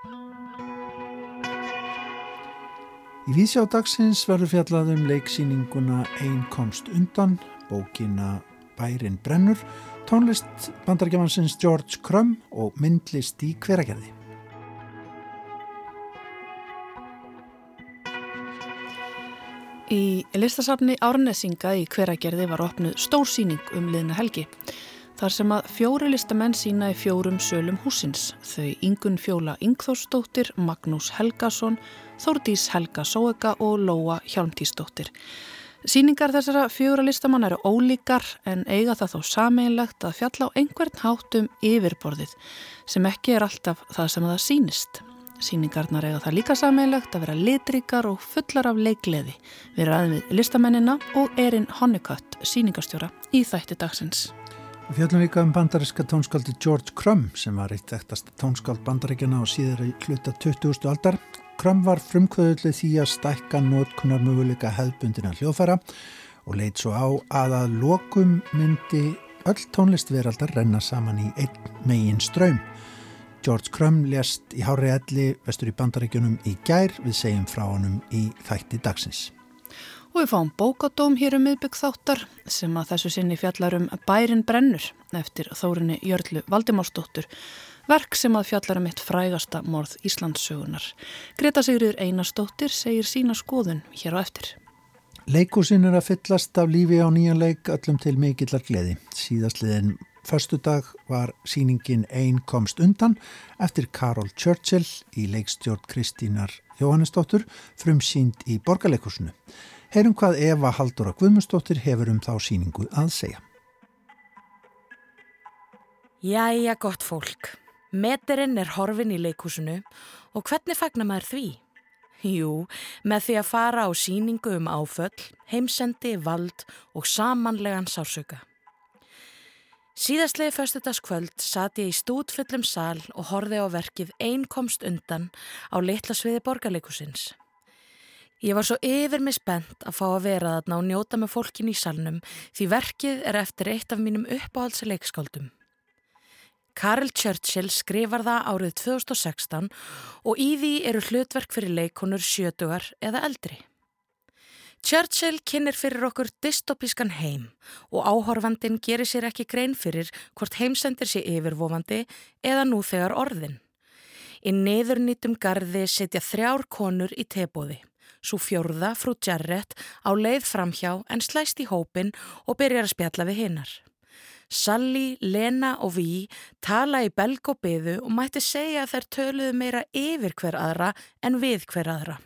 Í vísjá dagsins verður fjallað um leiksýninguna Einn komst undan, bókina Bærin brennur, tónlist bandargjafansins George Crumb og myndlist í hveragerði. Í listasafni Árnesinga í hveragerði var opnuð stór síning um liðna helgi. Þar sem að fjóri listamenn sína í fjórum sölum húsins. Þau Ingun Fjóla Ingþórsdóttir, Magnús Helgason, Þórdís Helga Sóega og Lóa Hjálmtísdóttir. Síningar þessara fjóra listamann eru ólíkar en eiga það þó sameinlegt að fjalla á einhvern hátum yfirborðið sem ekki er alltaf það sem það sínist. Sýningarnar eiga það líka sammeilegt að vera litrikar og fullar af leikleði. Við ræðum við listamennina og Erin Honeycutt, sýningarstjóra í þætti dagsins. Við fjöldum líka um bandariska tónskáldi George Crumb sem var eitt ektast tónskáld bandaríkjana og síður í hluta 20. aldar. Crumb var frumkvöðuleg því að stækka nótkunar möguleika hefðbundina hljóðfæra og leitt svo á að að lokum myndi öll tónlistveraldar renna saman í einn megin ströym. George Crumb lést í Hári Elli vestur í bandaríkjunum í gær við segjum frá honum í þætti dagsins. Og við fáum bókadóm hér um miðbygg þáttar sem að þessu sinni fjallarum Bærin brennur eftir þórinni Jörlu Valdimársdóttur verk sem að fjallarum eitt frægasta morð Íslandssögunar. Greta Sigriður Einarsdóttir segir sína skoðun hér á eftir. Leikúsin er að fyllast af lífi á nýjan leik öllum til mikillar gleði. Síðastliðin Förstu dag var síningin Einn komst undan eftir Karol Churchill í leikstjórn Kristínar Jóhannesdóttur frum sínd í borgarleikursinu. Heyrum hvað Eva Haldóra Guðmundsdóttir hefur um þá síningu að segja. Jæja gott fólk, meterinn er horfin í leikúsinu og hvernig fagnar maður því? Jú, með því að fara á síningu um áföll, heimsendi, vald og samanlegan sársöka. Síðastlegi förstudagskvöld satt ég í stútfullum sal og horfi á verkið Einn komst undan á litla sviði borgarleikusins. Ég var svo yfir mig spennt að fá að vera þarna og njóta með fólkin í salnum því verkið er eftir eitt af mínum uppáhaldsleikskáldum. Karel Churchill skrifar það árið 2016 og í því eru hlutverk fyrir leikonur sjötugar eða eldri. Churchill kynir fyrir okkur dystopískan heim og áhorfandin gerir sér ekki grein fyrir hvort heimsendir sé yfirvofandi eða nú þegar orðin. Í neðurnýtum gardi setja þrjár konur í tebóði. Svo fjörða frú Jarrett á leið framhjá en slæst í hópin og byrjar að spjalla við hinnar. Sally, Lena og Vi tala í belg og byðu og mætti segja að þær töluðu meira yfir hver aðra en við hver aðra.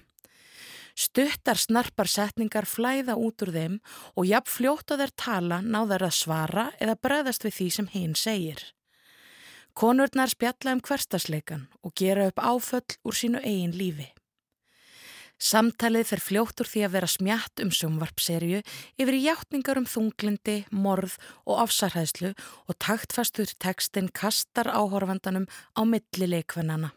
Stuttar snarpar setningar flæða út úr þeim og jafn fljótt að þeir tala náðar að svara eða bregðast við því sem hinn segir. Konurnar spjalla um hverstasleikan og gera upp áföll úr sínu eigin lífi. Samtalið fer fljóttur því að vera smjatt um sjónvarpserju yfir í hjáttningar um þunglindi, morð og afsarhæðslu og taktfastur tekstin kastar áhorfandanum á milli leikvennana.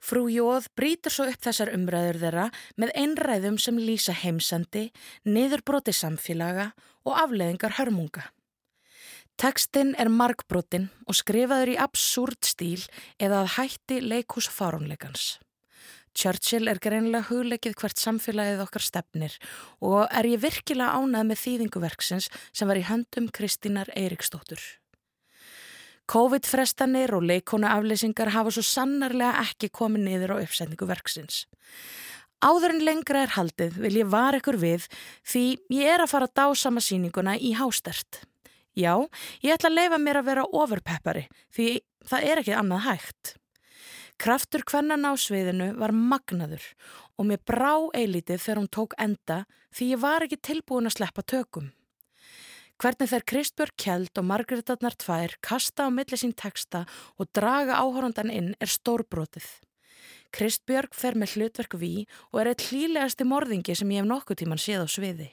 Frú Jóð brítur svo upp þessar umræður þeirra með einræðum sem lýsa heimsandi, niðurbroti samfélaga og afleðingar hörmunga. Tekstinn er markbrotin og skrifaður í absúrt stíl eða að hætti leikús fárónleikans. Churchill er greinlega hugleikið hvert samfélagið okkar stefnir og er ég virkilega ánað með þýðinguverksins sem var í höndum Kristínar Eiriksdóttur. COVID-frestanir og leikonuafleysingar hafa svo sannarlega ekki komið niður á uppsetningu verksins. Áður en lengra er haldið vil ég var ekkur við því ég er að fara að dásama síninguna í hástert. Já, ég ætla að leifa mér að vera overpeppari því það er ekki annað hægt. Kraftur kvennan á sviðinu var magnaður og mér brá eilítið þegar hún tók enda því ég var ekki tilbúin að sleppa tökum. Hvernig þeir Kristbjörg Kjeld og Margreðarnar tvær kasta á milli sín texta og draga áhórandan inn er stórbrotið. Kristbjörg fer með hlutverk við og er eitt hlýlegasti morðingi sem ég hef nokkuð tíman séð á sviði.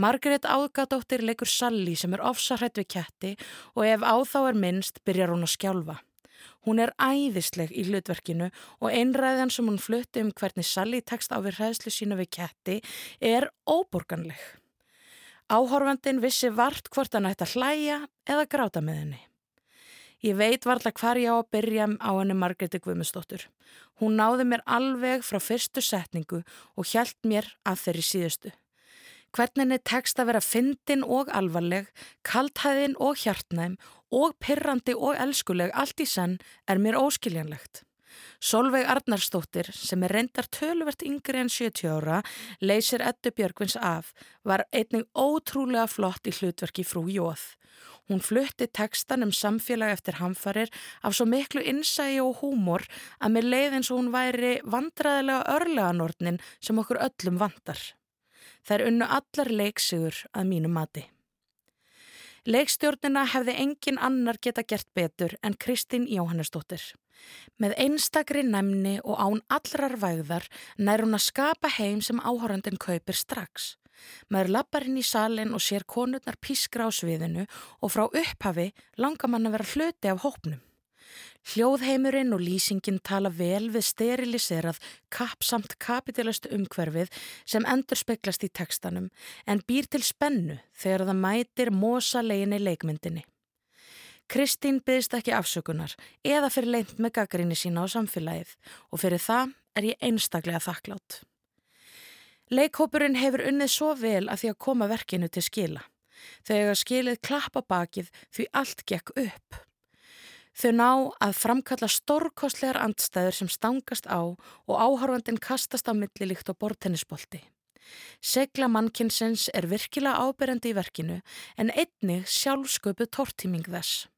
Margret áðgadóttir leikur Sally sem er ofsarhætt við ketti og ef áþá er minnst byrjar hún að skjálfa. Hún er æðisleg í hlutverkinu og einræðan sem hún flutti um hvernig Sally tekst á við hræðslu sína við ketti er óborganleg. Áhorfandin vissi vart hvort hann ætti að hlæja eða gráta með henni. Ég veit varla hvar ég á að byrja á henni Margreti Guðmundsdóttur. Hún náði mér alveg frá fyrstu setningu og hjælt mér að þeirri síðustu. Hvernig henni tekst að vera fyndin og alvarleg, kalthæðin og hjartnæm og pirrandi og elskuleg allt í senn er mér óskiljanlegt. Solveig Arnarsdóttir sem er reyndar tölvert yngri en 70 ára leysir Eddu Björgvins af var einning ótrúlega flott í hlutverki frú Jóð. Hún flutti tekstan um samfélag eftir hamfarir af svo miklu innsægi og húmor að mér leið eins og hún væri vandraðilega örleganornin sem okkur öllum vandar. Þær unnu allar leiksigur að mínu mati. Leikstjórnina hefði engin annar geta gert betur en Kristín Jóhannesdóttir. Með einstakri næmni og án allrar vægðar nær hún að skapa heim sem áhórandin kaupir strax. Maður lappar inn í salin og sér konurnar pískra á sviðinu og frá upphafi langar mann að vera hluti af hópnum. Hljóðheimurinn og lýsingin tala vel við steriliserað kapsamt kapitalist umhverfið sem endur speklast í tekstanum en býr til spennu þegar það mætir mosa leginni leikmyndinni. Kristín byggst ekki afsökunar eða fyrir leint með gaggrinni sína á samfélagið og fyrir það er ég einstaklega þakklátt. Leikhópurinn hefur unnið svo vel að því að koma verkinu til skila. Hefur skilið klappa bakið því allt gekk upp. Þau ná að framkalla stórkostlegar andstæður sem stangast á og áhörfandin kastast á milli líkt á bortennisbolti. Segla mannkinsins er virkilega ábyrjandi í verkinu en einnig sjálfsköpu tortíming þess.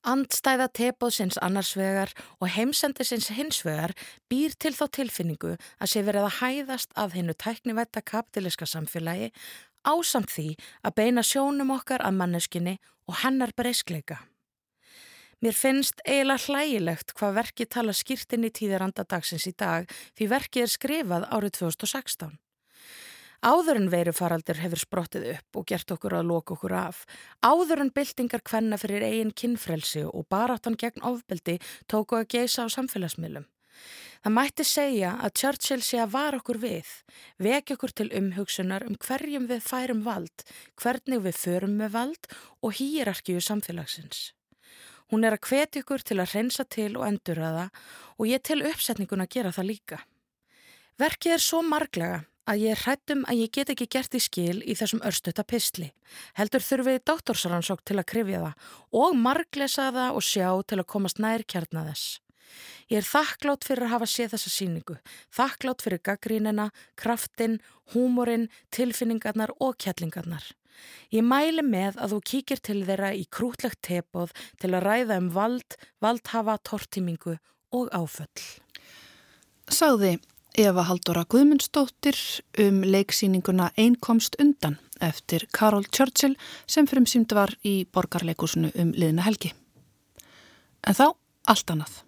Andstæða tepóðsins annarsvegar og heimsendisins hinsvegar býr til þá tilfinningu að sé verið að hæðast af hennu tæknivætta kapitiliska samfélagi ásamt því að beina sjónum okkar að manneskinni og hennar breyskleika. Mér finnst eiginlega hlægilegt hvað verkið tala skýrtinn í tíðaranda dagsins í dag því verkið er skrifað árið 2016. Áður en veirufaraldur hefur sprottið upp og gert okkur að loka okkur af. Áður en byltingar kvenna fyrir eigin kinnfrelsi og baráttan gegn ofbeldi tóku að geisa á samfélagsmiðlum. Það mætti segja að Churchill sé að var okkur við, veki okkur til umhugsunar um hverjum við færum vald, hvernig við förum með vald og hýrarkíu samfélagsins. Hún er að hveti okkur til að reynsa til og endurraða og ég til uppsetningun að gera það líka. Verkið er svo marglega að ég hrættum að ég get ekki gert í skil í þessum örstuta pistli. Heldur þurfið dóttorsaransók til að krifja það og marglesa það og sjá til að komast nær kjarna þess. Ég er þakklátt fyrir að hafa séð þessa síningu, þakklátt fyrir gaggrínina, kraftin, húmórin, tilfinningarnar og kjallingarnar. Ég mæli með að þú kíkir til þeirra í krútlegt tepóð til að ræða um vald, valdhafa, tortimingu og áföll. Sáði Eva Haldóra Guðmundsdóttir um leiksýninguna Einkomst undan eftir Karol Churchill sem fyrir um símdu var í borgarleikusinu um liðna helgi. En þá allt annað.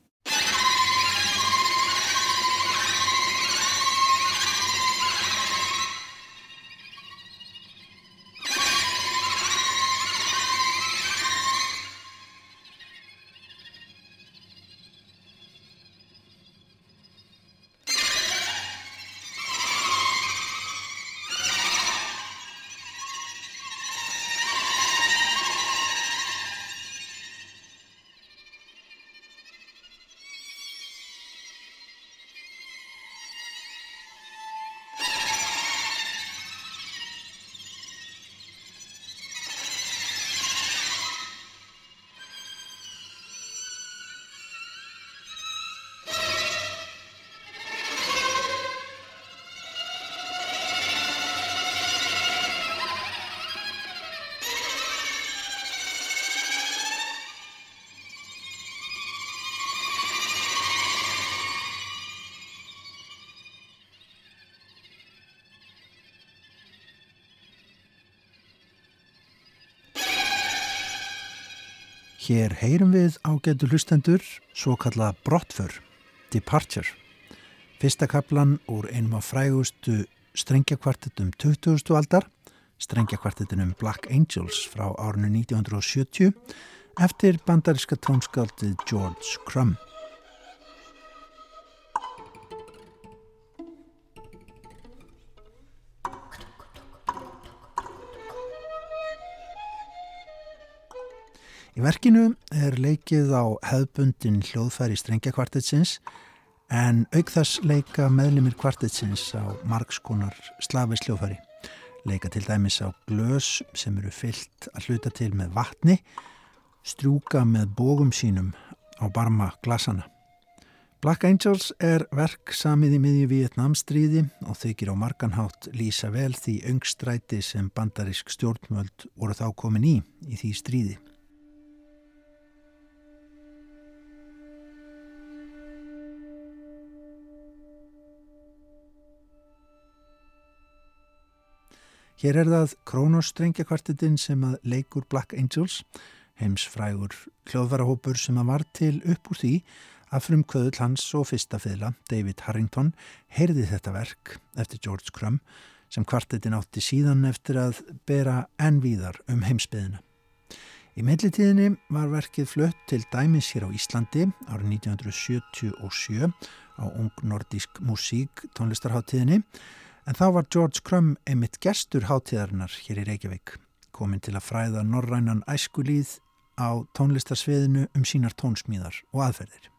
Hér heyrum við ágætu hlustendur svo kallað brottför, departure. Fyrsta kaplan úr einum af frægustu strengjakvartetum 20. aldar, strengjakvartetunum Black Angels frá árinu 1970 eftir bandariska tónskaldið George Crumb. Í verkinu er leikið á hefbundin hljóðfæri strengjakvartetsins en auk þess leika meðlimir kvartetsins á margskonar slafis hljóðfæri. Leika til dæmis á glös sem eru fyllt að hluta til með vatni, strjúka með bógum sínum á barma glasana. Black Angels er verk samið í miðju Vietnamstríði og þykir á marganhátt lýsa vel því öngstræti sem bandarisk stjórnmöld voru þá komin í í því stríði. Hér er það Kronos strengjakvartetinn sem að leikur Black Angels, heims frægur hljóðvarahópur sem að var til upp úr því að frumkvöðul hans og fyrsta fyrla, David Harrington, heyrði þetta verk eftir George Crumb sem kvartetin átti síðan eftir að bera ennvíðar um heimsbyðina. Í meðlitíðinni var verkið flutt til dæmis hér á Íslandi árið 1977 á Ung Nordísk Musík tónlistarháttíðinni en þá var George Crumb einmitt gestur háttíðarinnar hér í Reykjavík, komin til að fræða norrænan æskulíð á tónlistarsviðinu um sínar tónsmíðar og aðferðir.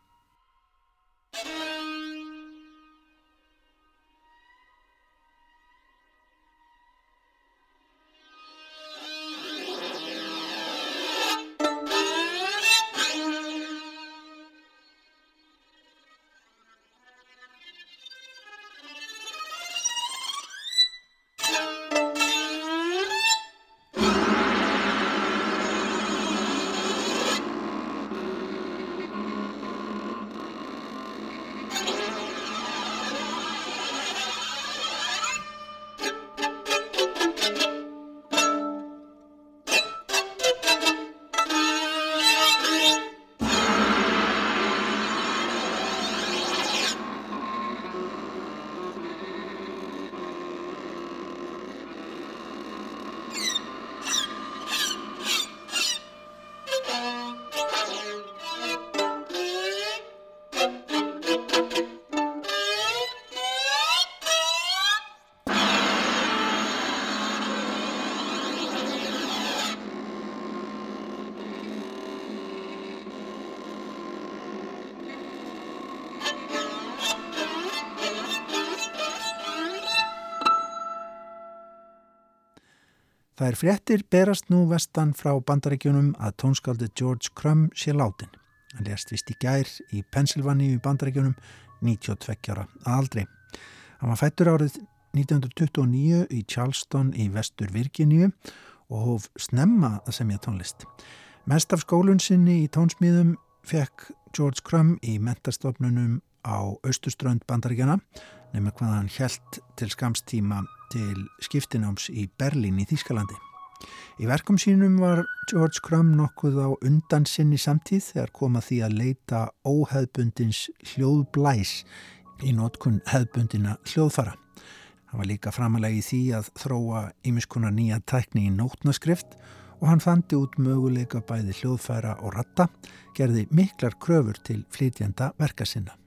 Það er fréttir berast nú vestan frá bandarækjunum að tónskaldi George Crumb sé látin. Hann lérst vist í gær í Pennsylvania í bandarækjunum 92 ára aldrei. Hann var fættur árið 1929 í Charleston í vestur Virginíu og hóf snemma að semja tónlist. Mest af skólun sinni í tónsmíðum fekk George Crumb í mentarstofnunum á austuströnd bandaríkjana nema hvað hann helt til skamstíma til skiptináms í Berlín í Þýskalandi. Í verkum sínum var George Crumb nokkuð á undan sinni samtíð þegar koma því að leita óheðbundins hljóðblæs í nótkun heðbundina hljóðfara. Hann var líka framalega í því að þróa ímiskunar nýja tækni í nótnaskrift og hann fandi út möguleika bæði hljóðfæra og ratta, gerði miklar kröfur til flytjanda verka sinna.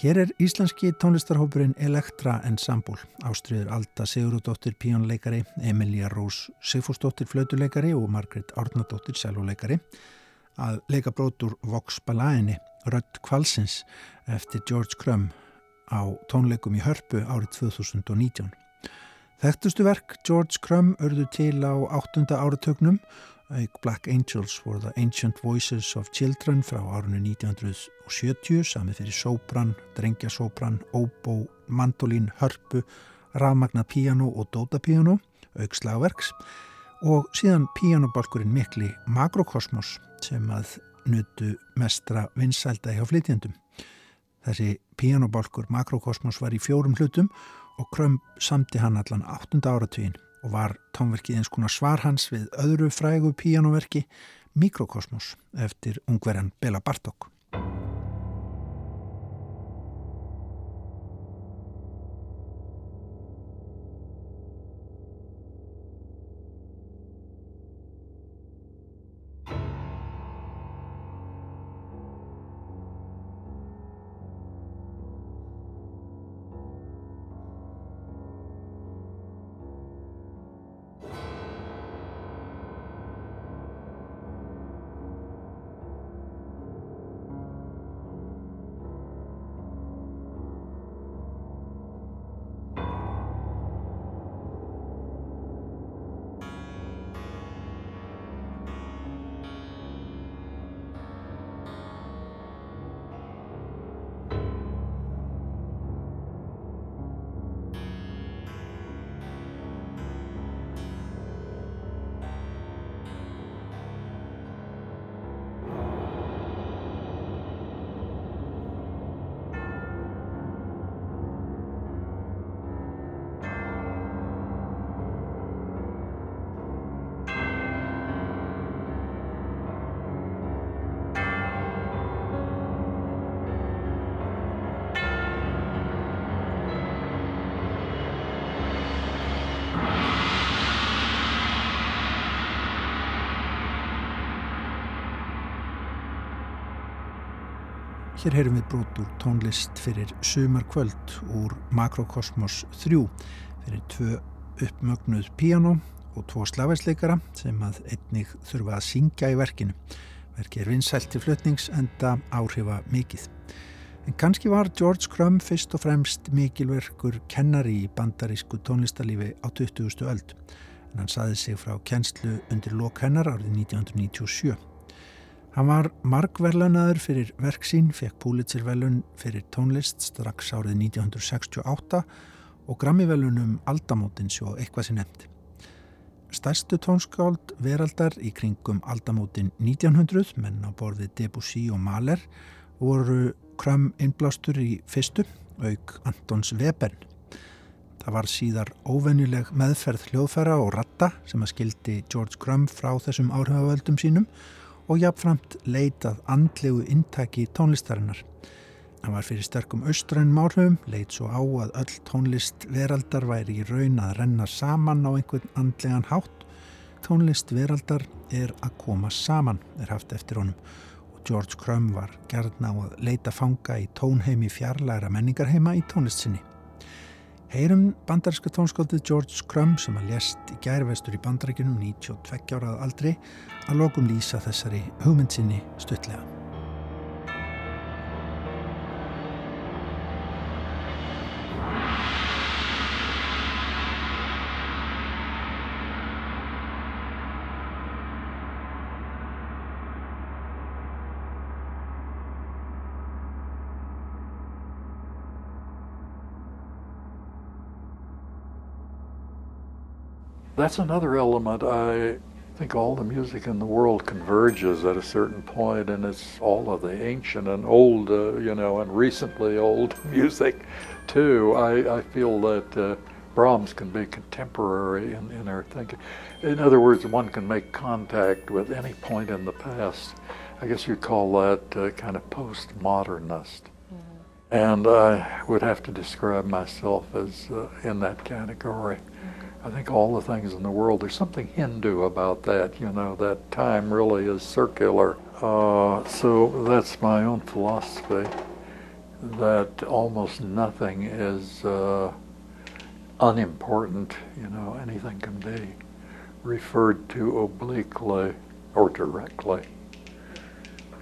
Hér er íslenski tónlistarhópurinn Elektra Ensemble, ástriður Alda Sigurðardóttir píjónleikari, Emilia Rós Sigfúrsdóttir flötuleikari og Margret Árnadóttir sjálfuleikari að leika brótur Vox Balaini, Rött Kvalsins eftir George Crumb á tónleikum í Hörpu árið 2019. Þekktustu verk George Crumb örðu til á áttunda áratögnum auk Black Angels for the Ancient Voices of Children frá árunni 1970 samið fyrir sóbrann, drengjasóbrann, óbó, mandolín, hörpu, rafmagna piano og dótapíano, auk slagverks og síðan píanobalkurinn mikli Makrokosmos sem að nutu mestra vinsælda hjá flytjendum. Þessi píanobalkur Makrokosmos var í fjórum hlutum og Krömm samti hann allan 8. áratvíinn og var tónverkið eins konar svar hans við öðru frægu píjánoverki Mikrokosmos eftir ungverjan Bela Bartók. Hér heyrum við brotur tónlist fyrir sumarkvöld úr Makrokosmos 3 fyrir tvö uppmögnuð piano og tvo slagværsleikara sem að einnig þurfa að syngja í verkinu. Verki er vinsælt til flutnings enda áhrifa mikið. En kannski var George Crumb fyrst og fremst mikilverkur kennari í bandarísku tónlistarlífi á 20. öld en hann saði sig frá kennslu undir lok hennar árið 1997. Hann var margverlanaður fyrir verksín, fekk Púlitzirvelun fyrir tónlist strax árið 1968 og Grammivelunum aldamótins og eitthvað sem nefndi. Stærstu tónskáld veraldar í kringum aldamótin 1900, menn á borði Debussy og Mahler, voru Kram innblástur í fyrstu, auk Antons Webern. Það var síðar óvennileg meðferð hljóðfæra og ratta sem að skildi George Crumb frá þessum áhrifavöldum sínum og jafnframt leitað andlegu intaki tónlistarinnar. Hann var fyrir sterkum austrænum áhrifum, leit svo á að öll tónlist veraldar væri í raun að renna saman á einhvern andlegan hátt. Tónlist veraldar er að koma saman, er haft eftir honum og George Crumb var gerðna á að leita fanga í tónheimi fjarlæra menningarheima í tónlistinni. Heyrum bandaríska tónskóldið George Crumb sem að lést í gærvestur í bandaríkunum 92 árað aldrei að lokum lýsa þessari hugmyndsinni stuttlega. That's another element. I think all the music in the world converges at a certain point, and it's all of the ancient and old, uh, you know, and recently old music, too. I, I feel that uh, Brahms can be contemporary in, in our thinking. In other words, one can make contact with any point in the past. I guess you'd call that uh, kind of postmodernist. Mm-hmm. And I would have to describe myself as uh, in that category. I think all the things in the world, there's something Hindu about that, you know, that time really is circular. Uh, so that's my own philosophy. that almost nothing is uh, unimportant, you know, anything can be referred to obliquely or directly.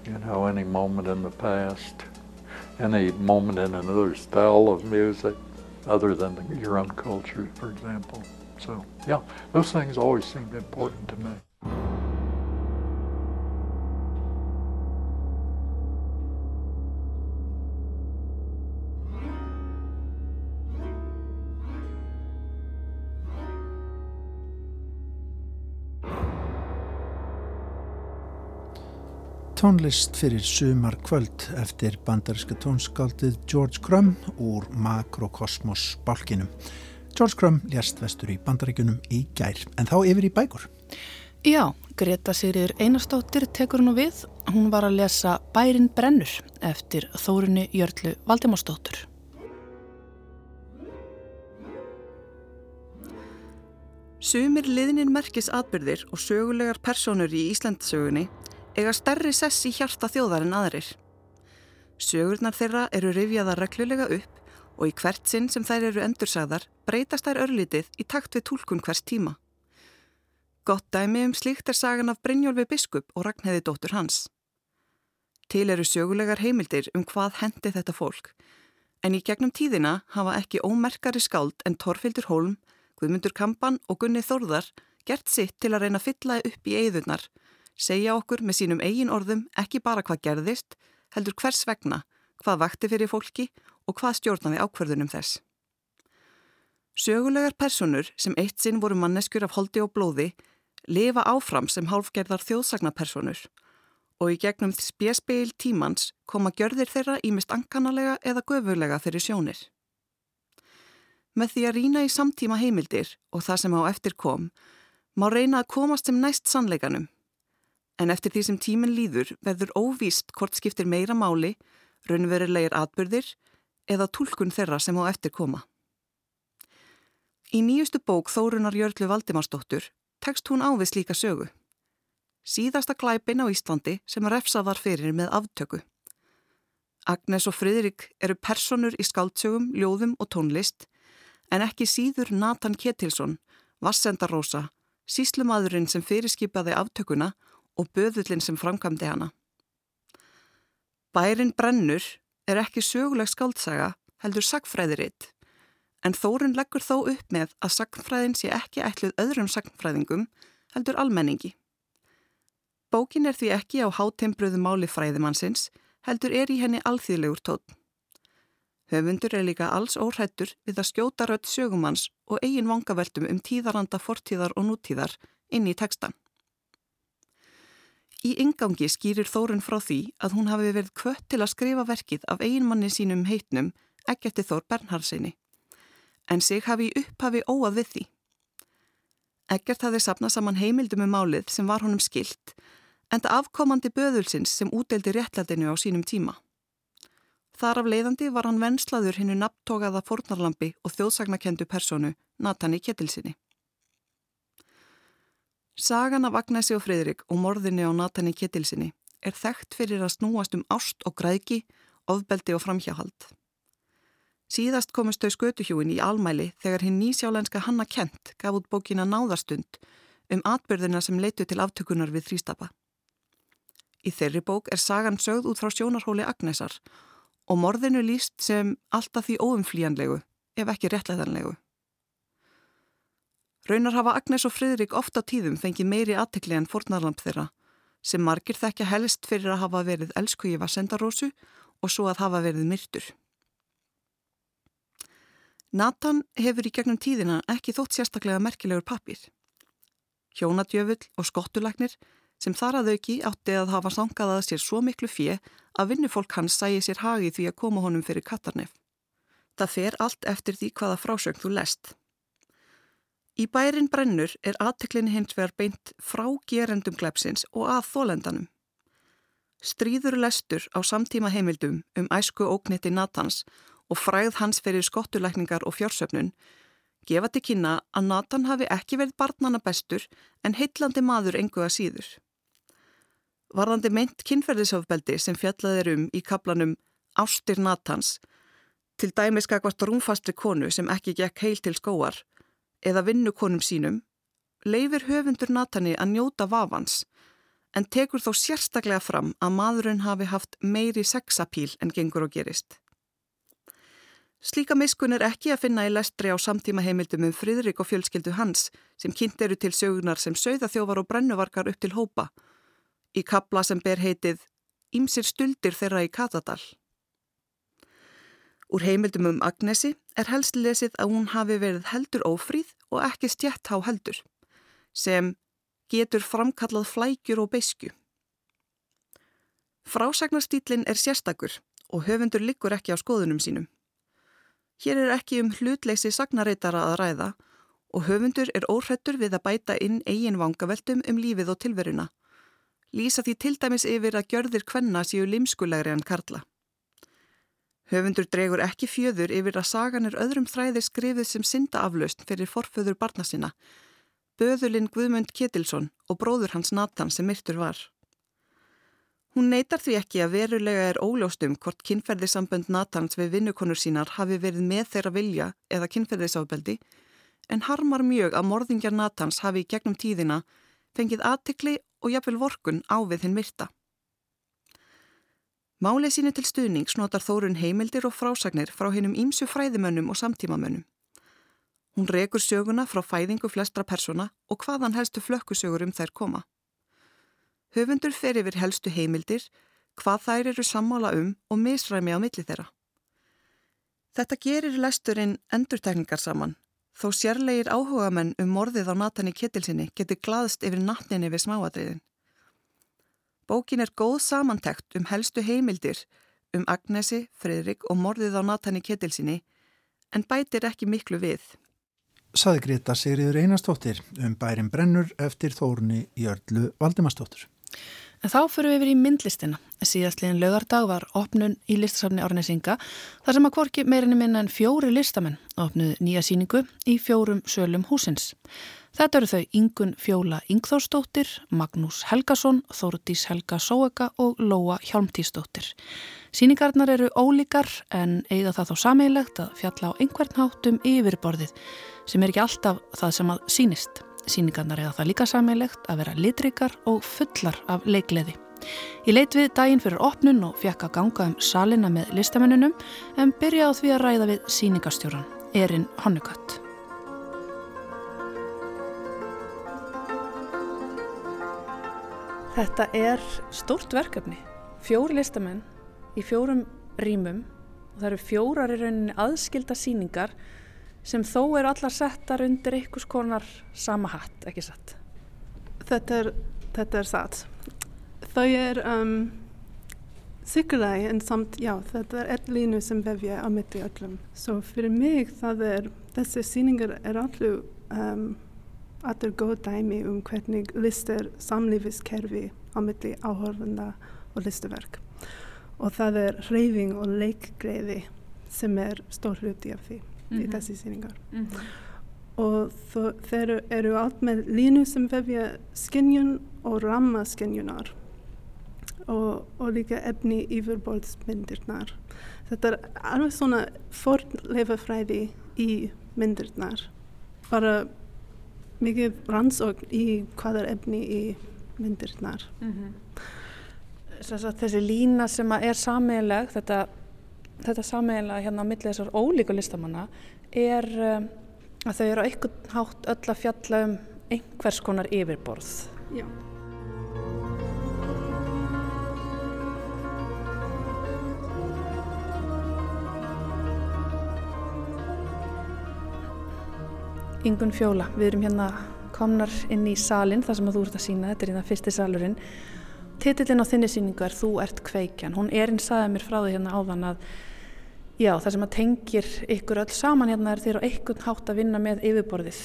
You know, any moment in the past, any moment in another style of music other than the, your own culture, for example. So, yeah, those things always seemed important to me. Tónlist fyrir sumar kvöld eftir bandaríska tónskáldið George Crumb úr Makrokosmos bálkinum. George Crumb lérst vestur í bandaríkunum í gær, en þá yfir í bækur. Já, Greta Sigriður Einarstóttir tekur nú við. Hún var að lesa Bærin brennur eftir Þórunni Jörlu Valdimársdóttur. Sumir liðnin merkis atbyrðir og sögulegar personur í Íslandsögunni eiga stærri sess í hjarta þjóðar en aðrir. Sögurnar þeirra eru rifjaða reglulega upp og í hvert sinn sem þær eru endursagðar breytast þær örlítið í takt við tólkun hvers tíma. Gott dæmi um slíkt er sagan af Brynjólfi Biskup og Ragnheiði dóttur hans. Til eru sögulegar heimildir um hvað hendi þetta fólk, en í gegnum tíðina hafa ekki ómerkari skáld en Torfildur Holm, Guðmundur Kampan og Gunni Þórðar gert sitt til að reyna að fylla upp í eigðunar segja okkur með sínum eigin orðum ekki bara hvað gerðist, heldur hvers vegna, hvað vakti fyrir fólki og hvað stjórnaði ákverðunum þess. Sögulegar personur sem eitt sinn voru manneskur af holdi og blóði lifa áfram sem hálfgerðar þjóðsagnapersonur og í gegnum spjesspeil tímans koma gjörðir þeirra ímist ankanalega eða göfulega fyrir sjónir. Með því að rína í samtíma heimildir og það sem á eftir kom, má reyna að komast sem næst sannleikanum en eftir því sem tíminn líður verður óvíst hvort skiptir meira máli, raunverulegir atbyrðir eða tólkun þeirra sem á eftir koma. Í nýjustu bók Þórunar Jörglu Valdimarsdóttur tekst hún ávið slíka sögu. Síðasta glæpin á Íslandi sem refsað var fyrir með aftöku. Agnes og Fridrik eru personur í skáldsögum, ljóðum og tónlist en ekki síður Nathan Ketilsson, Vassendarósa, síslumadurinn sem fyrirskipaði aftökuna og böðullin sem framkvæmdi hana. Bærin brennur er ekki söguleg skaldsaga heldur sagfræðiritt en Þórun leggur þó upp með að sagfræðin sé ekki ætluð öðrum sagfræðingum heldur almenningi. Bókin er því ekki á hátimbruðu máli fræðimannsins heldur er í henni alþýðlegur tótt. Höfundur er líka alls óhrættur við að skjóta rött sögumanns og eigin vangaveltum um tíðaranda fortíðar og nútíðar inn í tekstan. Í yngangi skýrir Þórun frá því að hún hafi verið kvött til að skrifa verkið af eiginmanni sínum heitnum Eggerti Þór Bernhardsinni, en sig hafi upphafi óað við því. Eggert hafi sapnað saman heimildum um málið sem var honum skilt, en það afkomandi böðulsins sem útdeldi réttlætinu á sínum tíma. Þar af leiðandi var hann venslaður hinnu nabtókaða fornarlampi og þjóðsagnakendu personu Natani Ketilsinni. Sagan af Agnesi og Fridrik og morðinni á Natani Ketilsinni er þekkt fyrir að snúast um ást og græki, ofbeldi og framhjáhald. Síðast komist þau skötuhjúin í almæli þegar hinn nýsjálenska Hanna Kent gaf út bókina Náðarstund um atbyrðina sem leitu til aftökunar við þrýstapa. Í þeirri bók er sagan sögð út frá sjónarhóli Agnesar og morðinu líst sem alltaf því óumflíjanlegu ef ekki réttlæðanlegu. Raunar hafa Agnes og Fridrik ofta tíðum fengið meiri aðtekli en fornarlamp þeirra sem margir þekkja helst fyrir að hafa verið elskugi vassendarósu og svo að hafa verið myrtur. Nathan hefur í gegnum tíðina ekki þótt sérstaklega merkilegur pappir. Hjónadjöfull og skottulagnir sem þar að auki átti að hafa sangaðað sér svo miklu fjö að vinnufólk hans sæi sér hagi því að koma honum fyrir kattarnef. Það fer allt eftir því hvaða frásögn þú lest. Í bærin brennur er aðteklinni hins vegar beint frá gerendum glepsins og að þólendanum. Stríður lestur á samtíma heimildum um æsku ókniti Natans og fræð hans fyrir skottulækningar og fjársöfnun gefa til kynna að Natan hafi ekki verið barnana bestur en heitlandi maður engu að síður. Varðandi meint kynferðisofbeldi sem fjallaðir um í kaplanum ástir Natans, til dæmis skakvart rúmfastri konu sem ekki gekk heil til skóar, eða vinnukonum sínum, leifir höfundur Natani að njóta vafans, en tekur þó sérstaklega fram að maðurinn hafi haft meiri sexapíl en gengur og gerist. Slíka miskun er ekki að finna í lestri á samtíma heimildum um Fridrik og fjölskyldu hans sem kynnt eru til sögunar sem sögða þjóvar og brennuvarkar upp til hópa í kabla sem ber heitið Ímsir stuldir þeirra í Katadal. Úr heimildum um Agnesi er helst lesið að hún hafi verið heldur ófríð og ekki stjætt á heldur sem getur framkallað flækjur og beiskju. Frásagnarstýlinn er sérstakur og höfundur liggur ekki á skoðunum sínum. Hér er ekki um hlutleysi sagnareitara að ræða og höfundur er óhrættur við að bæta inn eigin vangaveltum um lífið og tilveruna. Lýsa því til dæmis yfir að gjörðir kvenna séu limskulegri en karla. Höfundur dregur ekki fjöður yfir að sagan er öðrum þræði skrifið sem synda aflaust fyrir forföður barna sinna, Böðulinn Guðmund Ketilsson og bróður hans Nathan sem myrtur var. Hún neytar því ekki að verulega er óljóstum hvort kynferðisambönd Natans við vinnukonur sínar hafi verið með þeirra vilja eða kynferðisábeldi en harmar mjög að morðingjar Natans hafi gegnum tíðina fengið aðtikli og jafnvel vorkun á við hinn myrta. Málið síni til stuðning snotar Þórun heimildir og frásagnir frá hennum ímsu fræðimönnum og samtímamönnum. Hún rekur söguna frá fæðingu flestra persona og hvaðan helstu flökkusögur um þær koma. Höfundur fer yfir helstu heimildir, hvað þær eru sammála um og misræmi á milli þeirra. Þetta gerir lesturinn endurtekningar saman, þó sérlegir áhugamenn um morðið á Natani Ketilsinni getur glaðst yfir natninni við smáadriðin. Bókin er góð samantekt um helstu heimildir um Agnesi, Fridrik og morðið á Natani Ketilsinni en bætir ekki miklu við. Saði Greta Sigriður Einarstóttir um bærin brennur eftir þórunni Jörlu Valdimarstóttur. En þá fyrir við yfir í myndlistina. Síðastliðin lögardag var opnun í listasafni Árnesinga þar sem að kvorki meirinni minna en fjóri listamenn opnuð nýja síningu í fjórum sölum húsins. Þetta eru þau Ingun Fjóla Ingþórsdóttir, Magnús Helgason, Þórdís Helga Sóega og Lóa Hjálmtísdóttir. Síningarnar eru ólíkar en eiga það þó sameilegt að fjalla á einhvern hátum yfirborðið sem er ekki alltaf það sem að sínist. Sýningarnar eða það líka sammeilegt að vera litrikar og fullar af leikleði. Ég leit við daginn fyrir opnun og fekk að ganga um salina með listamennunum en byrja á því að ræða við síningastjóran, Erin Honnegött. Þetta er stórt verkefni. Fjóri listamenn í fjórum rýmum og það eru fjórar í rauninni aðskilda síningar sem þó eru allar settar undir einhvers konar sama hatt, ekki satt? Þetta er, þetta er satt. Þau er um, sikkerlega en samt, já, þetta er ett línu sem vefja á mitt í öllum. Svo fyrir mig það er, þessi síningar er allir um, allir góð dæmi um hvernig listir samlífiskerfi á í áhörfunda og listaverk. Og það er reyfing og leikgreiði sem er stór hluti af því mm -hmm. í þessi síningar. Mm -hmm. Og þeir eru allt með línu sem vefja skinnjun og ramma skinnjunar og, og líka efni yfirbóldsmyndirnar. Þetta er alveg svona forleifafræði í myndirnar. Bara mikið rannsókn í hvað er efni í myndirnar. Mm -hmm. Þessi lína sem er sameileg, þetta þetta sameiginlega hérna á millið þessar ólíku listamanna er um, að þau eru á einhvern hátt öll að fjalla um einhvers konar yfirborð. Já. Ingun Fjóla, við erum hérna komnar inn í salin þar sem þú ert að sína, þetta er hérna fyrsti salurinn. Titillin á þinni síningu er Þú ert kveikjan. Hún er einn saðið mér frá því hérna áðan að já, það sem að tengir ykkur öll saman hérna er þér á einhvern hátt að vinna með yfirborðið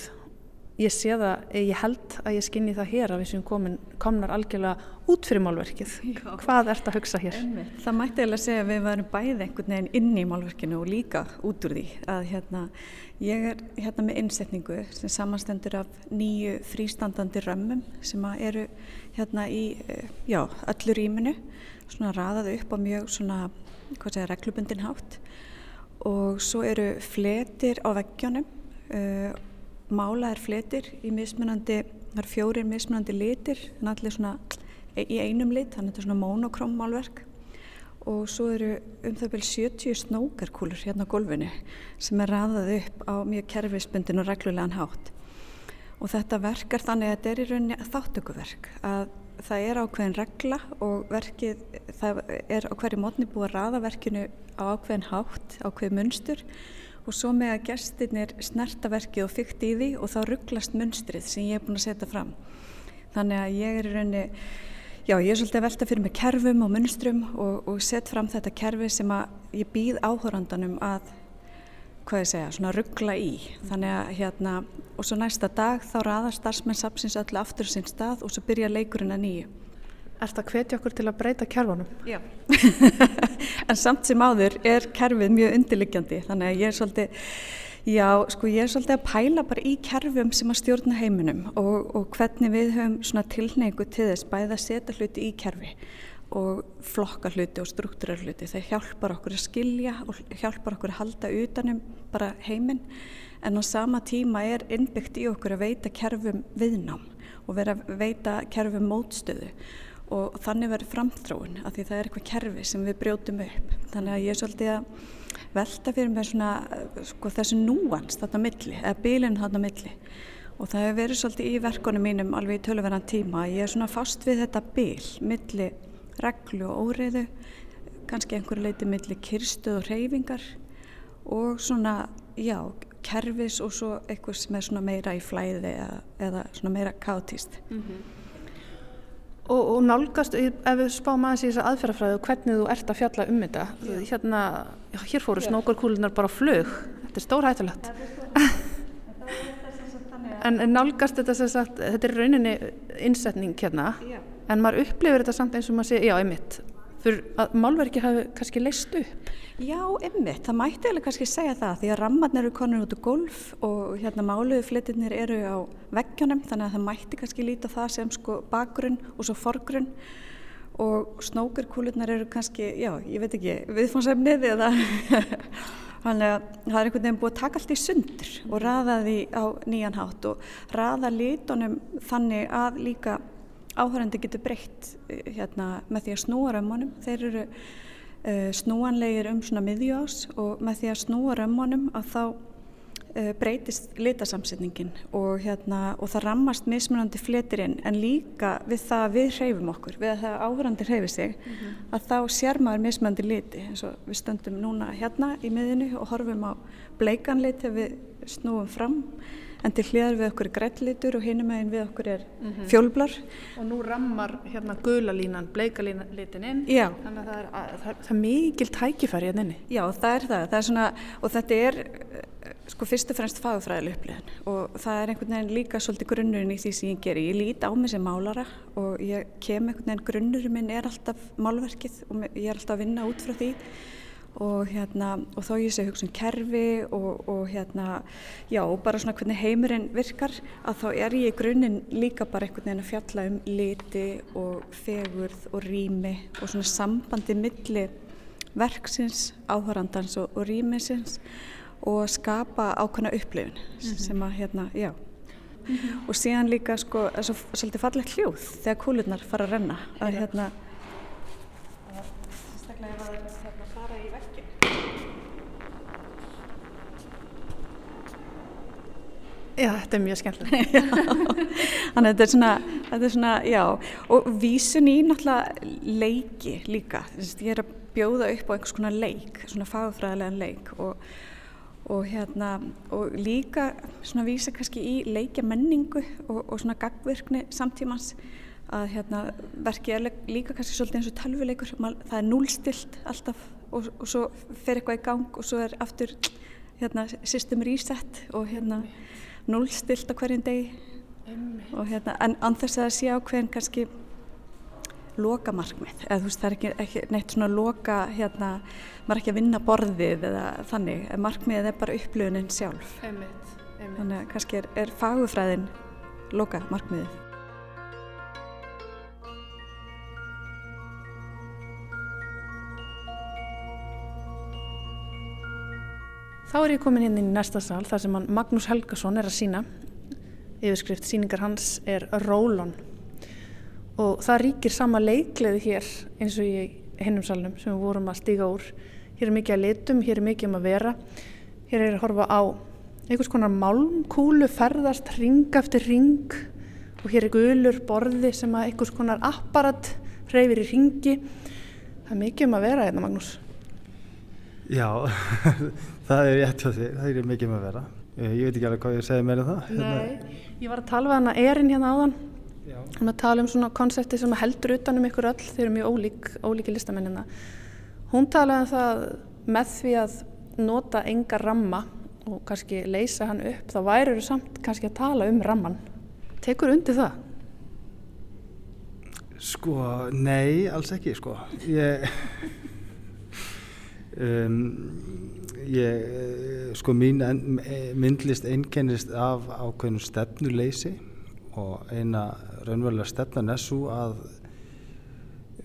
ég sé það, ég held að ég skinni það hér að við sem komin, komnar algjörlega út fyrir málverkið. Já. Hvað ert að hugsa hér? Einmitt. Það mætti eða segja að við varum bæði einhvern veginn inn í málverkinu og líka út úr því að hérna, ég er hérna með innsetningu sem samanstendur af nýju frístandandi römmum sem eru hérna í eh, já, öllur íminu, svona raðaðu upp á mjög svona, hvað segja, reglubundin hátt og svo eru fletir á veggjónum uh, málaðir fletir í mismunandi, það er fjórir mismunandi litir, en allir svona í einum lit, þannig að þetta er svona monokróm málverk. Og svo eru um það byrjum 70 snókarkúlur hérna á gólfinu sem er raðað upp á mjög kerfisbundin og reglulegan hátt. Og þetta verk er þannig að þetta er í rauninni þáttökuverk að það er ákveðin regla og verkið, það er á hverju mótni búið að raða verkinu á ákveðin hátt, ákveðin munstur og svo með að gestirnir snertaverkið og fyrkt í því og þá rugglast munstrið sem ég er búin að setja fram. Þannig að ég er í rauninni, já ég er svolítið að velta fyrir mig kerfum og munstrum og, og set fram þetta kerfi sem að ég býð áhórandanum að, hvað ég segja, svona ruggla í. Þannig að hérna, og svo næsta dag þá raðar starfsmenn sapsins öllu aftur sinn stað og svo byrja leikurinn að nýju. Er þetta að hvetja okkur til að breyta kerfunum? Já, en samt sem áður er kerfið mjög undirliggjandi þannig að ég er svolítið, já, sko ég er svolítið að pæla bara í kerfum sem að stjórna heiminum og, og hvernig við höfum svona tilneigu til þess bæða að setja hluti í kerfi og flokka hluti og struktúrar hluti. Það hjálpar okkur að skilja og hjálpar okkur að halda utanum bara heiminn en á sama tíma er innbyggt í okkur að veita kerfum viðnám og vera að veita kerfum mótstöðu og þannig verður framþróun af því það er eitthvað kerfi sem við brjótum upp. Þannig að ég er svolítið að velta fyrir mig svona sko, þessu núans þarna milli, eða bílinn þarna milli. Og það hefur verið svolítið í verkonum mínum alveg í tölverðan tíma ég er svona fast við þetta bíl milli reglu og óriðu kannski einhverju leiti milli kirstuð og reyfingar og svona, já, kerfis og svo eitthvað sem er svona meira í flæði eða, eða svona meira kátíst mm -hmm. Og, og nálgast, ef við spáum aðeins í þessa aðferðafræðu hvernig þú ert að fjalla um þetta. Hérna, já, hér fóru snókarkúlunar bara flög, þetta er stór hættulegt. En, en nálgast þetta sem sagt, þetta er rauninni innsetning hérna, já. en maður upplifir þetta samt eins og maður sé, já, einmitt fyrir að málverki hafi kannski leist upp? Já, ymmið, það mætti alveg kannski segja það því að rammarnir eru konur út á golf og hérna máluðu flitirnir eru á veggjónum þannig að það mætti kannski líta það sem sko bakgrunn og svo forgrunn og snókurkúlurnar eru kannski, já, ég veit ekki, viðfónsefnið eða þannig að það er einhvern veginn búið að taka allt í sundur og raða því á nýjan hátt og raða lítunum þannig að líka áhörandi getur breytt eh, hérna, með því að snúa römmunum. Þeir eru uh, snúanlegir um svona miðjós og með því að snúa römmunum að þá uh, breytist litasamsetningin og, hérna, og það rammast mismunandi fletirinn en líka við það að við hreyfum okkur, við að það áhörandi hreyfi sig, mm -hmm. að þá sér maður mismunandi liti eins og við stöndum núna hérna í miðinu og horfum á bleikanlit þegar við snúum fram en til hliðar við okkur er grætlitur og hinum meginn við okkur er mm -hmm. fjólblar. Og nú rammar hérna guðlalínan, bleikalítin inn, Já. þannig að það er, að, það, það er mikil tækifæri hérna inni. Já, það er það, það er svona, og þetta er sko fyrst og fremst fagfræðileg upplifin og það er einhvern veginn líka svolítið grunnurinn í því sem ég ger. Ég lít á mig sem málara og ég kem einhvern veginn, grunnurinn minn er alltaf málverkið og ég er alltaf að vinna út frá því og hérna og þá ég sé hugsun um kerfi og, og hérna já bara svona hvernig heimurinn virkar að þá er ég í grunninn líka bara einhvern veginn að fjalla um liti og fegurð og rými og svona sambandi milli verksins, áhörandans og, og rýmisins og skapa ákvæmna upplifun mm -hmm. sem að hérna, já mm -hmm. og síðan líka sko, svolítið fallegt hljóð þegar kúlurnar fara að renna að hérna Já, þetta er mjög skemmtilegt. Þannig að þetta er svona, þetta er svona, já, og vísun í náttúrulega leiki líka. Ég er að bjóða upp á einhvers konar leik, svona fagfræðilegan leik. Og, og hérna, og líka svona vísa kannski í leikja menningu og, og svona gagvirkni samtímans. Að hérna verkið er líka kannski svolítið eins og talvuleikur, það er núlstilt alltaf og, og svo fer eitthvað í gang og svo er aftur hérna system reset og hérna núlstilt á hverjum degi. Og hérna, en anþess að það sé ákveðin kannski loka markmið, eða þú veist það er ekki, ekki neitt svona loka hérna, maður er ekki að vinna borðið eða þannig, en markmiðið er bara upplöfunin sjálf. Einmitt, einmitt. þannig að kannski er, er fagufræðin loka markmiðið Þá er ég komin inn í næsta sal þar sem Magnús Helgason er að sína. Yfirskrift síningar hans er Rólon og það ríkir sama leikleði hér eins og í hinnum salnum sem við vorum að stíga úr. Hér er mikið að litum, hér er mikið um að vera. Hér er að horfa á einhvers konar málmkúlu ferðast ring eftir ring og hér er gulur borði sem að einhvers konar apparat hreyfir í ringi. Það er mikið um að vera hérna Magnús. Já, það er rétt hjá því, það er mikið með að vera. Eh, Ég veit ekki alveg hvað ég segi meira um það. Nei, ég var að tala við hana Erin hérna áðan Já. um að tala um svona konsepti sem heldur utan um ykkur öll, þeir eru mjög ólík, ólíki listamennina. Hún talaði um það með því að nota enga ramma og kannski leysa hann upp, þá væri eru samt kannski að tala um ramman. Tekur undir það? Sko, nei, alls ekki, sko. Ég, um, ég, eh, sko, mín en, eh, myndlist einkennist af ákveðinu stefnuleysi og eina raunverulega stefnan er svo að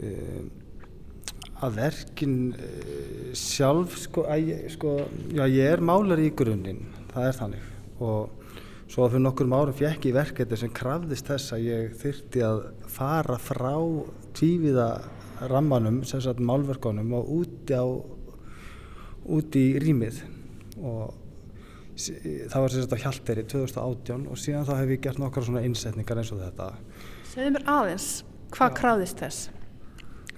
um, að verkin sjálf, sko, að sko, já, ég er málari í grunninn, það er þannig. Og Svo fyrir nokkur árum fjekk ég verkefni sem krafðist þess að ég þyrti að fara frá tvíviða rammanum, sem sagt málverkonum og úti á, úti í rýmið og það var á Hjalteri 2018 og síðan þá hef ég gert nokkar svona innsetningar eins og þetta. Segðu mér aðeins, hvað krafðist þess?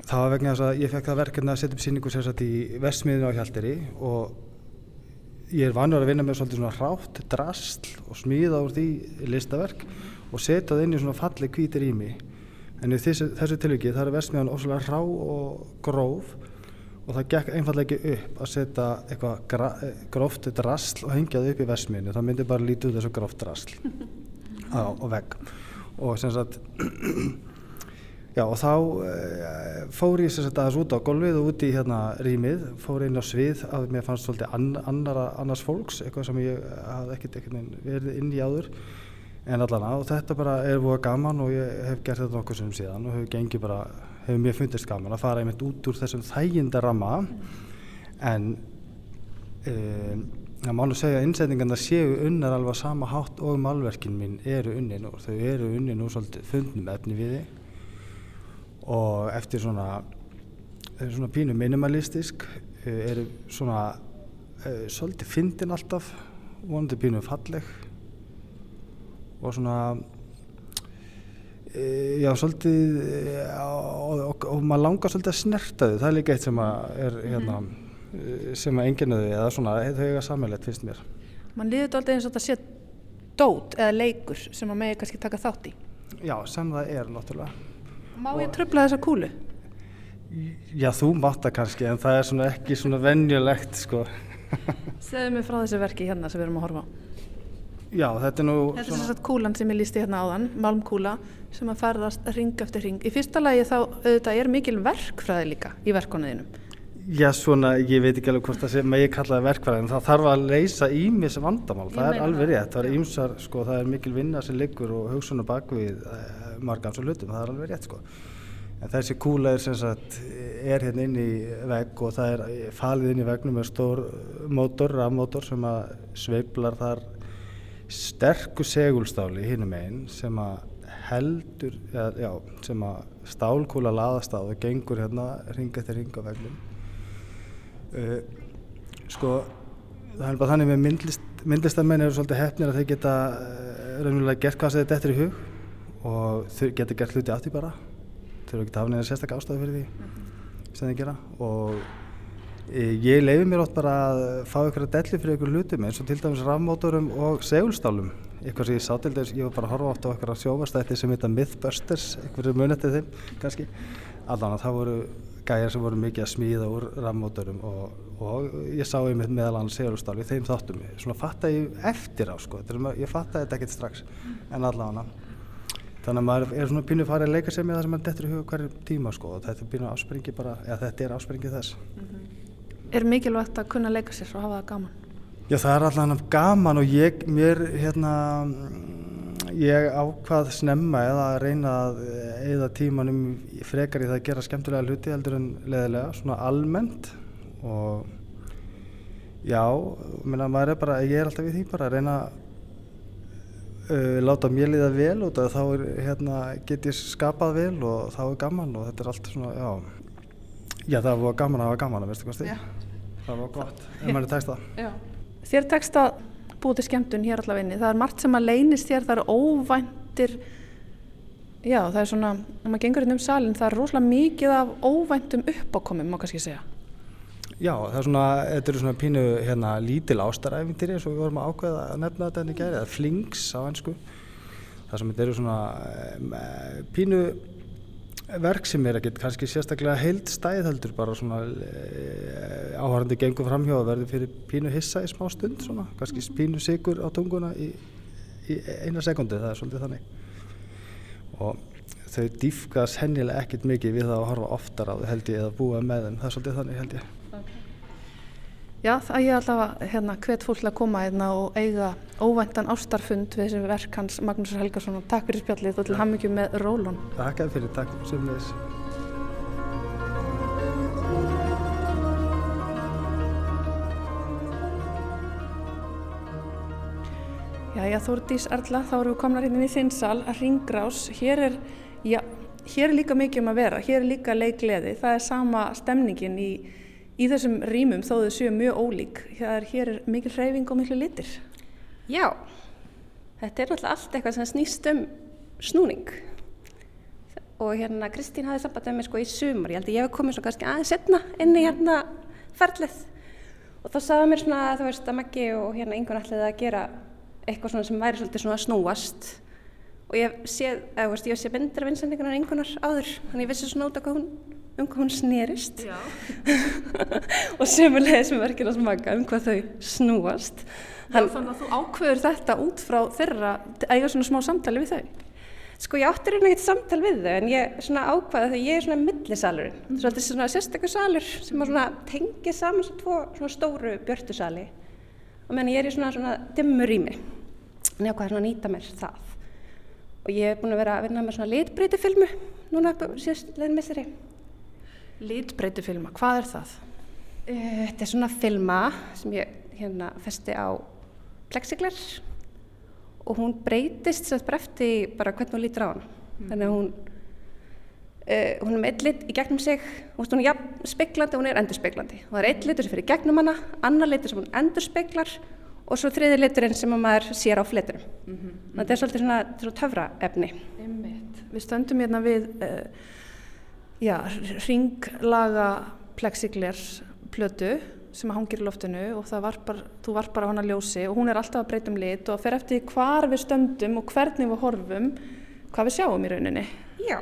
Það var vegna þess að ég fekk það verkefni að setja upp síningu sagt í vestmiðinu á Hjalteri og ég er vanur að vinna með svolítið svona hrátt, drasl og smíða úr því listaverk og setja það inn í svona falli hvítir ími. En í þessu, þessu tilviki það er vestmiðan ofslega hrá og gróf og það gekk einfallega ekki upp að setja eitthvað gróft drasl og hengja það upp í vestmiðinu. Það myndi bara lítið þessu gróft drasl á, á vegg. Og sem sagt Já og þá uh, fór ég sem sagt aðeins út á golfið og út í hérna rýmið, fór inn á svið að mér fannst svolítið an, annara, annars fólks, eitthvað sem ég hafði ekkert verið inn í áður en allan á og þetta bara er búið gaman og ég hef gert þetta nokkuð sem síðan og hefur gengið bara, hefur mér fundist gaman að fara einmitt út úr þessum þæginda ramma en um, það má nú segja að innsetningarna séu unnar alveg sama hátt og málverkin mín eru unnin og þau eru unnin úr svolítið fundnum efni við þig. Og eftir svona, eru svona pínu minimalistisk, eh, eru svona uh, svolítið fyndin alltaf, vonandi pínu falleg. Og svona, já svolítið, uh, og, og, og maður langar svolítið að snerta þau, það er líka eitt sem að er hérna, uh, sem að enginu þau eða svona, þau eiga sammeilegt finnst mér. Man líður þetta alltaf eins og þetta sé dót eða leikur sem að megi kannski taka þátt í. Já, sem það er náttúrulega. Má ég tröfla þessa kúlu? Já, þú mátt það kannski, en það er svona ekki svona venjulegt, sko. Segðu mig frá þessu verki hérna sem við erum að horfa á. Já, þetta er nú Þetta er þess að kúlan sem ég lísti hérna áðan, malmkúla, sem að ferðast ring eftir ring. Í fyrsta lagi þá auðvitað er mikil verkfræði líka í verkonuðinum. Já, svona, ég veit ekki alveg hvort það sem ég kallaði verkfræði, en það þarf að leysa ímis vandamál, Ég það er alveg rétt, það er ímsar, sko, það er mikil vinna sem liggur og hugsun og bakvið uh, margans og hlutum, það er alveg rétt, sko. En þessi kúla er sem sagt, er hérna inn í vegg og það er falið inn í veggnum með stór mótor, rafmótor sem að sveiflar þar sterku segulstáli hinnum einn sem að heldur, ja, já, sem að stálkúla laðast á og gengur hérna ring eftir ring á veggnum. Uh, sko, það er bara þannig með myndlist, myndlistamenn eru svolítið hefnir að þeir geta uh, raunverulega gert hvað sem þetta eftir í hug og þau geta gert hluti af því bara. Þau eru ekki að hafa neina sérstaklega ástæði fyrir því sem þeir gera og e, ég leifi mér oft bara að fá ykkur að delli fyrir ykkur hlutum eins og til dæmis rafmótorum og segulstálum eitthvað sem ég sá til dæmis, ég var bara að horfa oft á ykkur að sjófastætti sem heita Mythbusters ykkur munetið þeim kannski allan að það voru gæjar sem voru mikið að smíða úr rafmótorum og, og ég sá einmitt meðal annars segurstál við þeim þáttum, svona fatta ég eftir á sko, ég fatta þetta ekkert strax en allavega þannig að maður er svona pínu farið að leika sér með það sem maður dettur í huga hverjum tíma sko og þetta er pínu áspringi bara, eða þetta er áspringi þess. Er mikilvægt að kunna leika sér og hafa það gaman? Já það er alltaf gaman og ég, mér hérna ég ákvað snemma eða að reyna að eða tímanum frekar í það að gera skemmtulega hluti heldur en leðilega, svona almennt og já, minna, maður er bara, ég er alltaf í því bara að reyna uh, láta mér liða vel og þá er, hérna, get ég skapað vel og þá er gaman og þetta er allt svona, já, já það var gaman að hafa gaman að veistu hvað stið, það var gott, ef maður er tekstað. Já. Þér tekstað búið til skemmtun hér allavegni, það er margt sem að leynist þér, það eru óvæntir, já það er svona, ef maður gengur inn um salin, það er rosalega mikið af óvæntum uppákomum, má kannski segja. Já, það er svona, þetta eru svona pínu hérna lítil ástaræfintir eins og við vorum að ákveða að nefna þetta henni gæri, eða flings á ennsku. Það sem þetta eru svona um, pínu verk sem er ekkert kannski sérstaklega heild stæð heldur, bara svona e, áhærandi gengur framhjá að verði fyrir pínu hissa í smá stund svona, kannski pínu sigur á tunguna í, í eina sekundi, það er svolítið þannig. Og þau dýfkast hennilega ekkert mikið við það að horfa oftar á þau held ég eða búa með þeim, það er svolítið þannig held ég. Já, það ég allavega hérna hvet fólk að koma hérna og eiga óvæntan ástarfund við þessi verk hans Magnús Helgarsson og takk fyrir spjallið og til hammingju með Rólun. Takk fyrir, takk sem leðis. Jæja Þórdís Erla, þá eru við komna hérna í þinn sal að ringrás. Hér er, já, hér er líka mikið um að vera, hér er líka leikleði. Það er sama stemningin í í þessum rýmum þó þau séu mjög ólík. Er, hér er mikil hreyfing og miklu litir. Já, þetta er náttúrulega allt eitthvað sem snýst um snúning. Og hérna Kristín hafði samband með mér sko í sumar, ég held að ég hef komið svo kannski aðeins setna inn í hérna ferlið. Og þá sagði mér svona þú veist að Maggi og hérna yngun ætlaði að gera eitthvað svona sem væri svolítið svona snúast. Og ég sé, eða veist, ég sé myndir af vinsendingunar yngunar áður, þannig ég vissi svona út af hvað hún um hvað hún snerist. Og semulegis með verkinu að smaka um hvað þau snúast. Já, Þannig að þú ákveður þetta út frá þeirra eiga svona smá samtali við þau. Sko ég áttur einhvern veginn samtal við þau en ég svona ákvaði þegar ég er svona millisalurinn mm. þetta er svona sérstaklega salur sem svona tengið saman svo tvo svona stóru björtusali og meðan ég er í svona, svona dimmur mig en ég ákvaði svona að nýta mér það. Og ég er búin að vera að vinna með svona litbreyti filmu núna síðast leðin misseri Lítbreyti filma, hvað er það? Uh, þetta er svona filma sem ég hérna festi á plexiglar og hún breytist sér bara eftir bara hvernig hún lítur á hana. Mm. Þannig að hún, uh, hún er með eitt lit í gegnum sig, hún er jafn speiklandi og hún er endur speiklandi. Og það er eitt litur sem fyrir gegnum hana, annar litur sem hún endur speiklar og svo þriði liturinn sem maður sér á fleturum. Mm -hmm. Þannig að þetta er svolítið svona, svona töfraefni. Við stöndum hérna við... Uh, já, ringlaga plexiglers plötu sem hangir í loftinu og varpar, þú varpar á hana ljósi og hún er alltaf að breyta um lit og fer eftir hvar við stöndum og hvernig við horfum hvað við sjáum í rauninni. Já,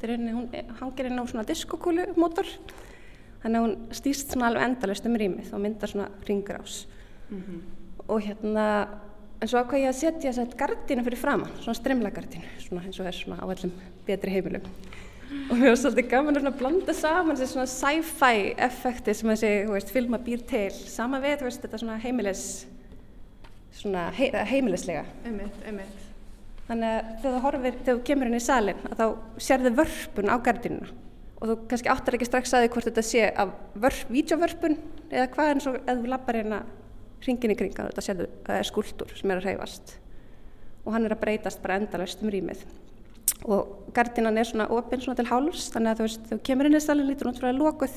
rauninni, hún hangir inn á svona diskokúlu mótor þannig að hún stýst svona alveg endalust um rýmið og myndar svona ringrás mm -hmm. og hérna en svo ákvað ég að setja þess að gardínu fyrir framann, svona stremlagardínu svona eins og er svona á allum betri heimilum og mér var svolítið gaman að blanda saman þessi svona sci-fi effekti sem þessi, filma býr til. Sama við, veist, þetta svona heimilis svona hei, heimilislega. Einmitt, einmitt. Þannig að þegar þú horfir, þegar þú kemur inn í salin að þá sérðu vörpun á gardinuna og þú kannski áttar ekki strax að því hvort þetta sé af vörp, vídeovörpun eða hvað en svo eða þú lappar hérna hringin í kringa þetta sérðu að það er skuldur sem er að reyfast og hann er að breytast bara endalast um rýmið og gardinan er svona opinn svona til háls þannig að þú veist, þú kemur inn í salin lítur hún frá að lokuð.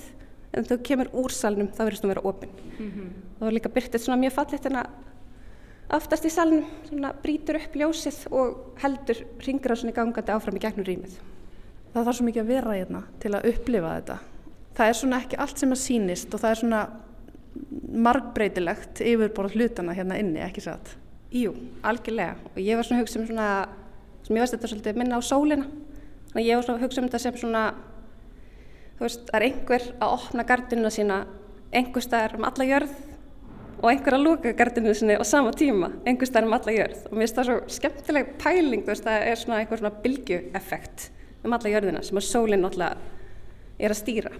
En þú kemur úr salnum þá verður það að vera opinn mm -hmm. og það líka byrtið svona mjög fallit en að aftast í salnum svona brítur upp ljósið og heldur svona gangandi áfram í gegnum rýmið. Það þarf svo mikið að vera hérna til að upplifa þetta. Það er svona ekki allt sem að sínist og það er svona margbreytilegt yfirborð hlutana hérna inni, ekki satt? Jú, algjörlega. Og ég var svona hugsað um svona sem ég veist þetta svolítið minna á sólina. Þannig að ég var svona að hugsa um þetta sem svona þú veist, það er einhver að opna gardinuna sína einhver staðar um alla jörð og einhver að lúka gardinu sinni á sama tíma, einhver staðar um alla jörð. Og mér finnst það svo skemmtileg pæling þú veist, það er svona einhver svona bylgjueffekt um alla jörðina sem að sólinn náttúrulega er að stýra.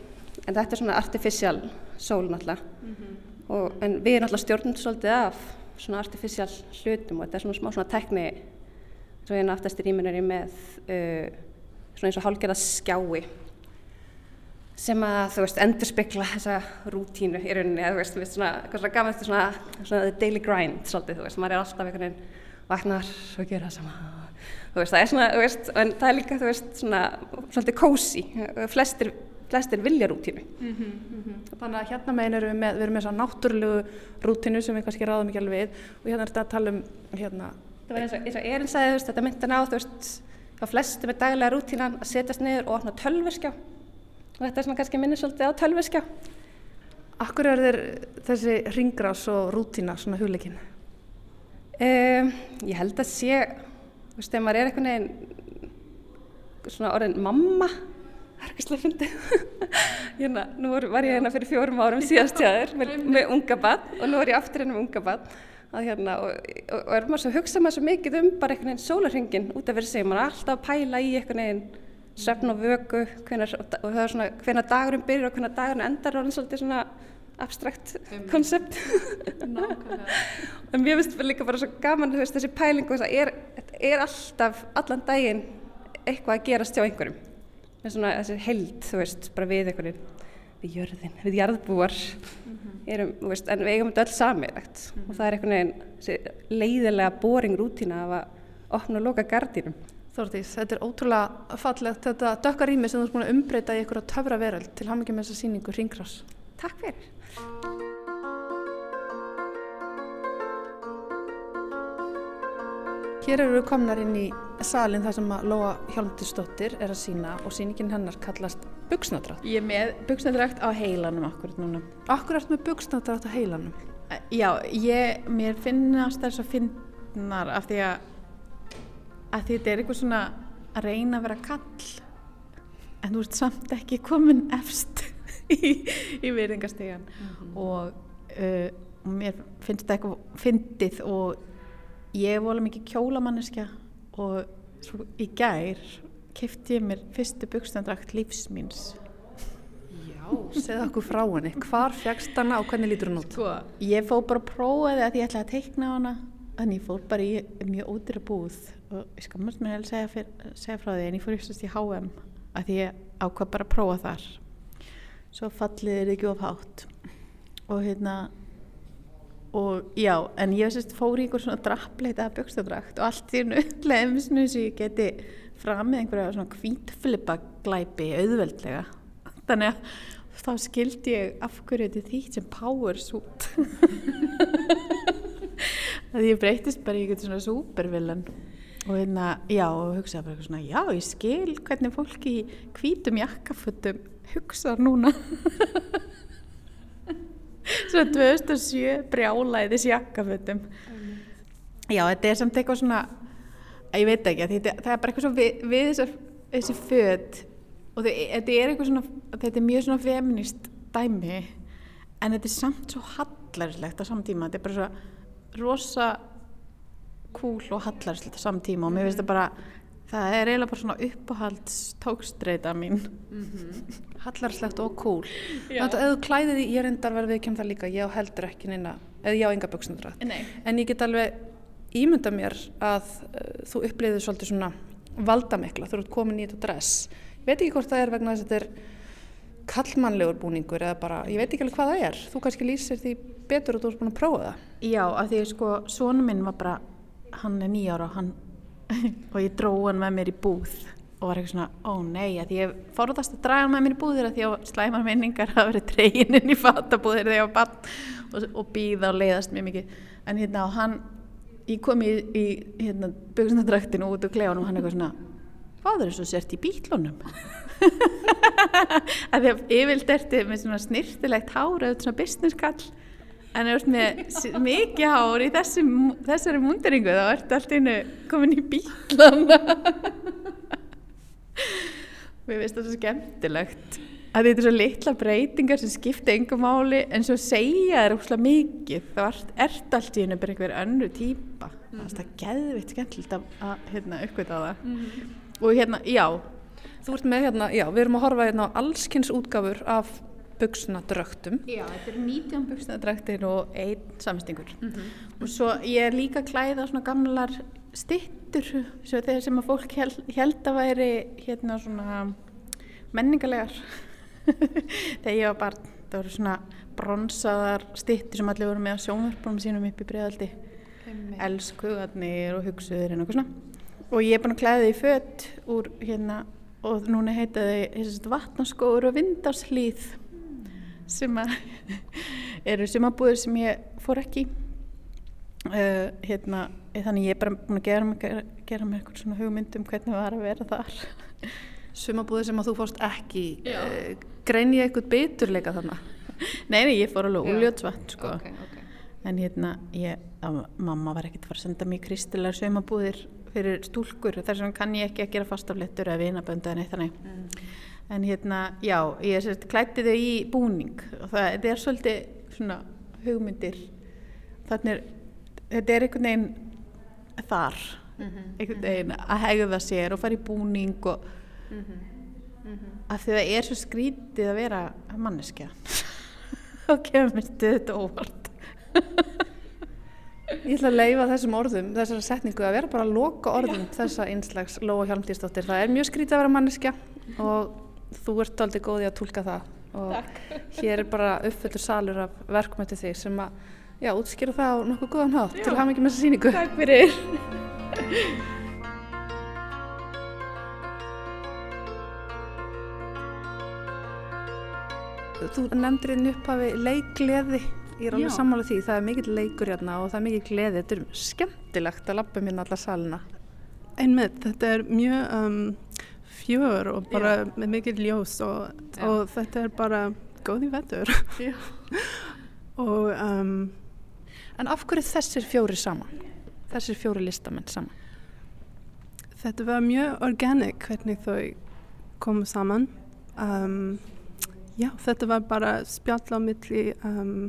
En þetta er svona artificial sól náttúrulega. Mm -hmm. og, en við erum náttúrulega stjórnum svolítið af svona artificial hlutum og þetta er svona smá svona tekni svo einu aftast í rýminu er ég með uh, svona eins og hálgerða skjái sem að þú veist endur spekla þessa rútínu í rauninni eða þú veist, veist svona, svona eftir svona, svona daily grind svolítið, þú veist, maður er alltaf einhvern veginn vaknar og gera sama þú veist, það er svona, þú veist, en það er líka þú veist, svona, svolítið cozy flestir flestir vilja rútínu. Mm -hmm, mm -hmm. Þannig að hérna megin erum við með, við erum með svona náttúrulegu rútínu sem við kannski ráðum ekki alveg við og hérna er þetta að tala um hérna. Það var eins og, eins og Erin sagði, veist, þetta mynda ná, þú veist, á flestum er daglega rútínan að setjast niður og opna tölverskjá og þetta er svona kannski minni svolítið á tölverskjá. Akkur er þeir þessi ringrás og rútína svona hugleikin? Um, ég held að sé, þú veist, ef maður er eitthvað neginn svona orðin mamma það er ekki slúið fundið hérna, nú var ég hérna fyrir fjórum árum síðast jáður með, með unga bann og nú er ég aftur hérna með unga bann hérna, og, og, og er maður svo að hugsa maður svo mikið um bara einhvern veginn sólarhingin út af verið sig. Maður er alltaf að pæla í einhvern veginn svefn og vöku hvenar, og, það er svona hvenar dagurum byrjur og hvenar dagurum endar. Og það er svolítið svona abstrakt koncept en mér finnst líka bara svo gaman veist, þessi pælingu það er, er alltaf allan daginn eitthvað að gerast hjá einhverjum. Svona þessi held, þú veist, bara við einhvern við jörðin, við jarðbúar. Erum, veist, en við eigum þetta öll samilegt mm -hmm. og það er einhvern veginn leiðilega boring rútina af að opna og loka gardínum. Þórtís, þetta er ótrúlega fallegt, þetta dökkar rými sem þú ert búin að umbreyta í einhverja töfra veröld til með þessa síningu Ringgrás. Takk fyrir. Hér eru við komnar inn í salin þar sem að Lóa Hjálmdustóttir er að sína og síningin hennar kallast Bugsnadrátt. Ég er með bugsnadrátt á heilanum akkurat núna. Akkurat með bugsnadrátt á heilanum? Já, ég, mér finnast þess að finnar af því að, að þetta er eitthvað svona að reyna að vera kall en þú ert samt ekki komin efst í, í verðingastegan mm -hmm. og uh, mér finnst þetta eitthvað fyndið og ég volið mikið kjólamanniska og svo í gær kefti ég mér fyrstu byggstandrakt lífsmýns Já, segð okkur frá henni. Hvar fjagst hana og hvernig lítur hún út? Sko, ég fóð bara að prófa þið að ég ætlaði að teikna hana en ég fór bara í mjög ódýra búð og ég skammast mér að segja, segja frá því en ég fór yfirst í HM að ég ákvað bara að prófa þar. Svo fallið er ekki of hátt. Og hérna og já, en ég sérst fór í einhver svona drappleita bjökstadrakt og allt í leðum sem ég geti fram með einhverja svona kvítflipa glæpi auðveldlega. Þannig að þá skildi ég af hverju þetta þýtt sem power suit. Að ég breytist bara í eitthvað svona supervillan og hérna, já, og hugsaði bara eitthvað svona já, ég skil hvernig fólki í kvítum jakkafötum hugsa núna Svo 2007 brjálæðis jakkafötum. Mm. Já, þetta er samt eitthvað svona, ég veit ekki, þetta, það er bara eitthvað svona við, við þessar, þessi född og þetta er eitthvað svona, þetta er mjög svona feminist dæmi en þetta er samt svo hallarslegt á samtíma, þetta er bara svo rosa cool og hallarslegt á samtíma og mér finnst þetta bara Það er eiginlega bara svona uppáhalds tókstreita mín. Mm -hmm. Hallarslegt og cool. Þetta, ef þú klæðið í, ég reyndar verið við kemur það líka, ég á heldur ekki neina, eða ég á enga buksnundræð. En ég get alveg ímynda mér að uh, þú upplýðið svolítið svona valdamikla, þú ert komin í þetta dress. Ég veit ekki hvort það er vegna þess að þetta er kallmannlegur búningur eða bara, ég veit ekki alveg hvað það er. Þú kannski lýsir því betur og þú ert búin að prófa það. Já, af því sko, og ég dróð hann með mér í búð og var eitthvað svona, ó nei, að ég fórðast að draga hann með mér í búðir að því að slæmar minningar hafa verið tregininn í fatabúðir þegar ég var bann og, og býða og leiðast mjög mikið en hérna og hann, ég kom í, í hérna, byggsnadraktinu út og klefanum og hann eitthvað svona, hvað er þessu sért í bílunum? að því að yfirlt ertu með svona snirtilegt hára, þetta svona business kall en ef þú ert með mikið hár í þessi, þessari múnderingu þá ertu alltaf innu komin í bílan mér finnst þetta skemmtilegt. Að þetta er svo litla breytingar sem skipta yngum máli en svo segja þér úrslega mikið. Þá ert, ert allt í hennu bara einhver önnu típa. Mm -hmm. það er geðvitt skemmtilegt að, hérna, uppgöta það. Mm. -hmm. og hérna, já. Þú ert með hérna, já, við erum að horfa hérna á allskynns útgafur af buksnadröktum Já, þetta er 19 buksnadröktir og einn samstingur. Mm -hmm. og svo ég er líka klæða svona gamlar stittur þegar sem að fólk held, held að væri hérna svona menningarlegar. Þegar ég var barn það voru svona bronsaðar stittir sem allir voru með á sjónvarpunum sínum upp í bregðaldi elskuðarnir og hugsuðurinn og eitthvað svona. Og ég er búin að klæða því fött úr hérna og núna heitaði vatnaskóður og vindarslýð sem að eru sumabúður sem ég fór ekki uh, hérna þannig ég er bara búin að gera mér, gera mér eitthvað svona hugmyndum hvernig það var að vera þar Sumabúður sem að þú fórst ekki uh, grein ég eitthvað beturleika þarna? Nei, nei, ég fór alveg úljótsvatt sko. okay, okay. en hérna ég, að, mamma var ekkert að fara að senda mér kristilegar sumabúðir fyrir stúlkur þar sem kann ég ekki að gera fastaflettur eða vinabönda en eitt þannig mm. En hérna, já, ég sérst klætti þau í búning og það, það er svolítið svona hugmyndir þannig þetta er einhvern veginn þar mm -hmm. einhvern veginn að hegða sér og fara í búning og mm -hmm mm -hmm. af því það er svo skrítið að vera manneskja og kemur þetta óvart Ég ætla að leifa þessum orðum, þessara setningu að vera bara að loka orðum Já. þessa einslags Lóa Hjálmdísdóttir. Það er mjög skrítið að vera manneskja og þú ert aldrei góði að tólka það og Takk. hér er bara uppfyllur salur af verkmötu þig sem að, já, útskýra það á nokkuð góðan hátt til að hafa mikið með þessa síningu. Takk fyrir. Þú nefndir einn upphafi leikleði, ég er alveg sammálað því, það er mikill leikur hérna og það er mikill gleði, þetta er skemmtilegt að lappa minna alla salina. Einmitt, þetta er mjög um, fjör og bara Já. með mikill ljós og, og þetta er bara góði vettur. og, um, en af hverju þessir fjóri saman? Þessir fjóri listamenn saman? Þetta var mjög organik hvernig þau komu saman. Um, Já, þetta var bara spjall á milli um,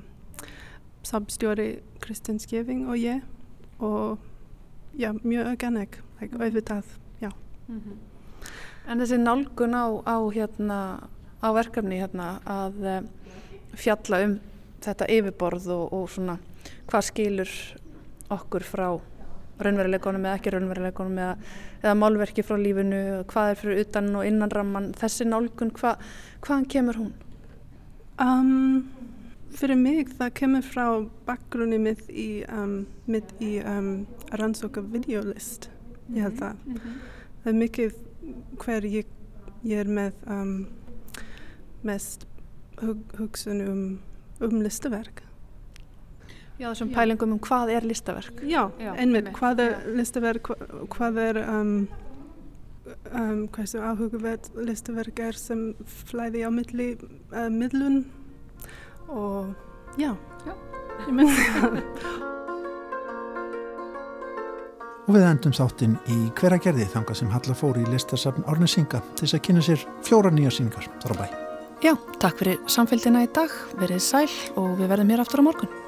samstjóri Kristinn Skeving og ég og já, mjög organik, like, auðvitað, já. Mm -hmm. En þessi nálgun á, á, hérna, á verkefni hérna, að uh, fjalla um þetta yfirborð og, og svona hvað skilur okkur frá raunveruleikonum eða ekki raunveruleikonum eða, eða málverki frá lífinu, hvað er fyrir utan og innanramman, þessi nálgun, hva, hvaðan kemur hún? Um, fyrir mig það kemur frá bakgrunni mitt í, um, mitt í um, rannsóka videolist, ég held það. Mm -hmm. Það er mikið hver ég, ég er með um, mest hug, hugsun um, um listaverk. Já, þessum pælingum um hvað er listaverk. Já, Já einmitt, hvað er listaverk, hvað er um, um, hversu áhugavert listaverk er sem flæði á milli uh, miðlun og já, já. ég myndi það Og við endum þáttinn í hveragerði þanga sem Halla fór í listasafn Árnesinga til þess að kynna sér fjóra nýja síningar þar á bæ. Já, takk fyrir samfélgina í dag, verið sæl og við verðum hér aftur á morgun.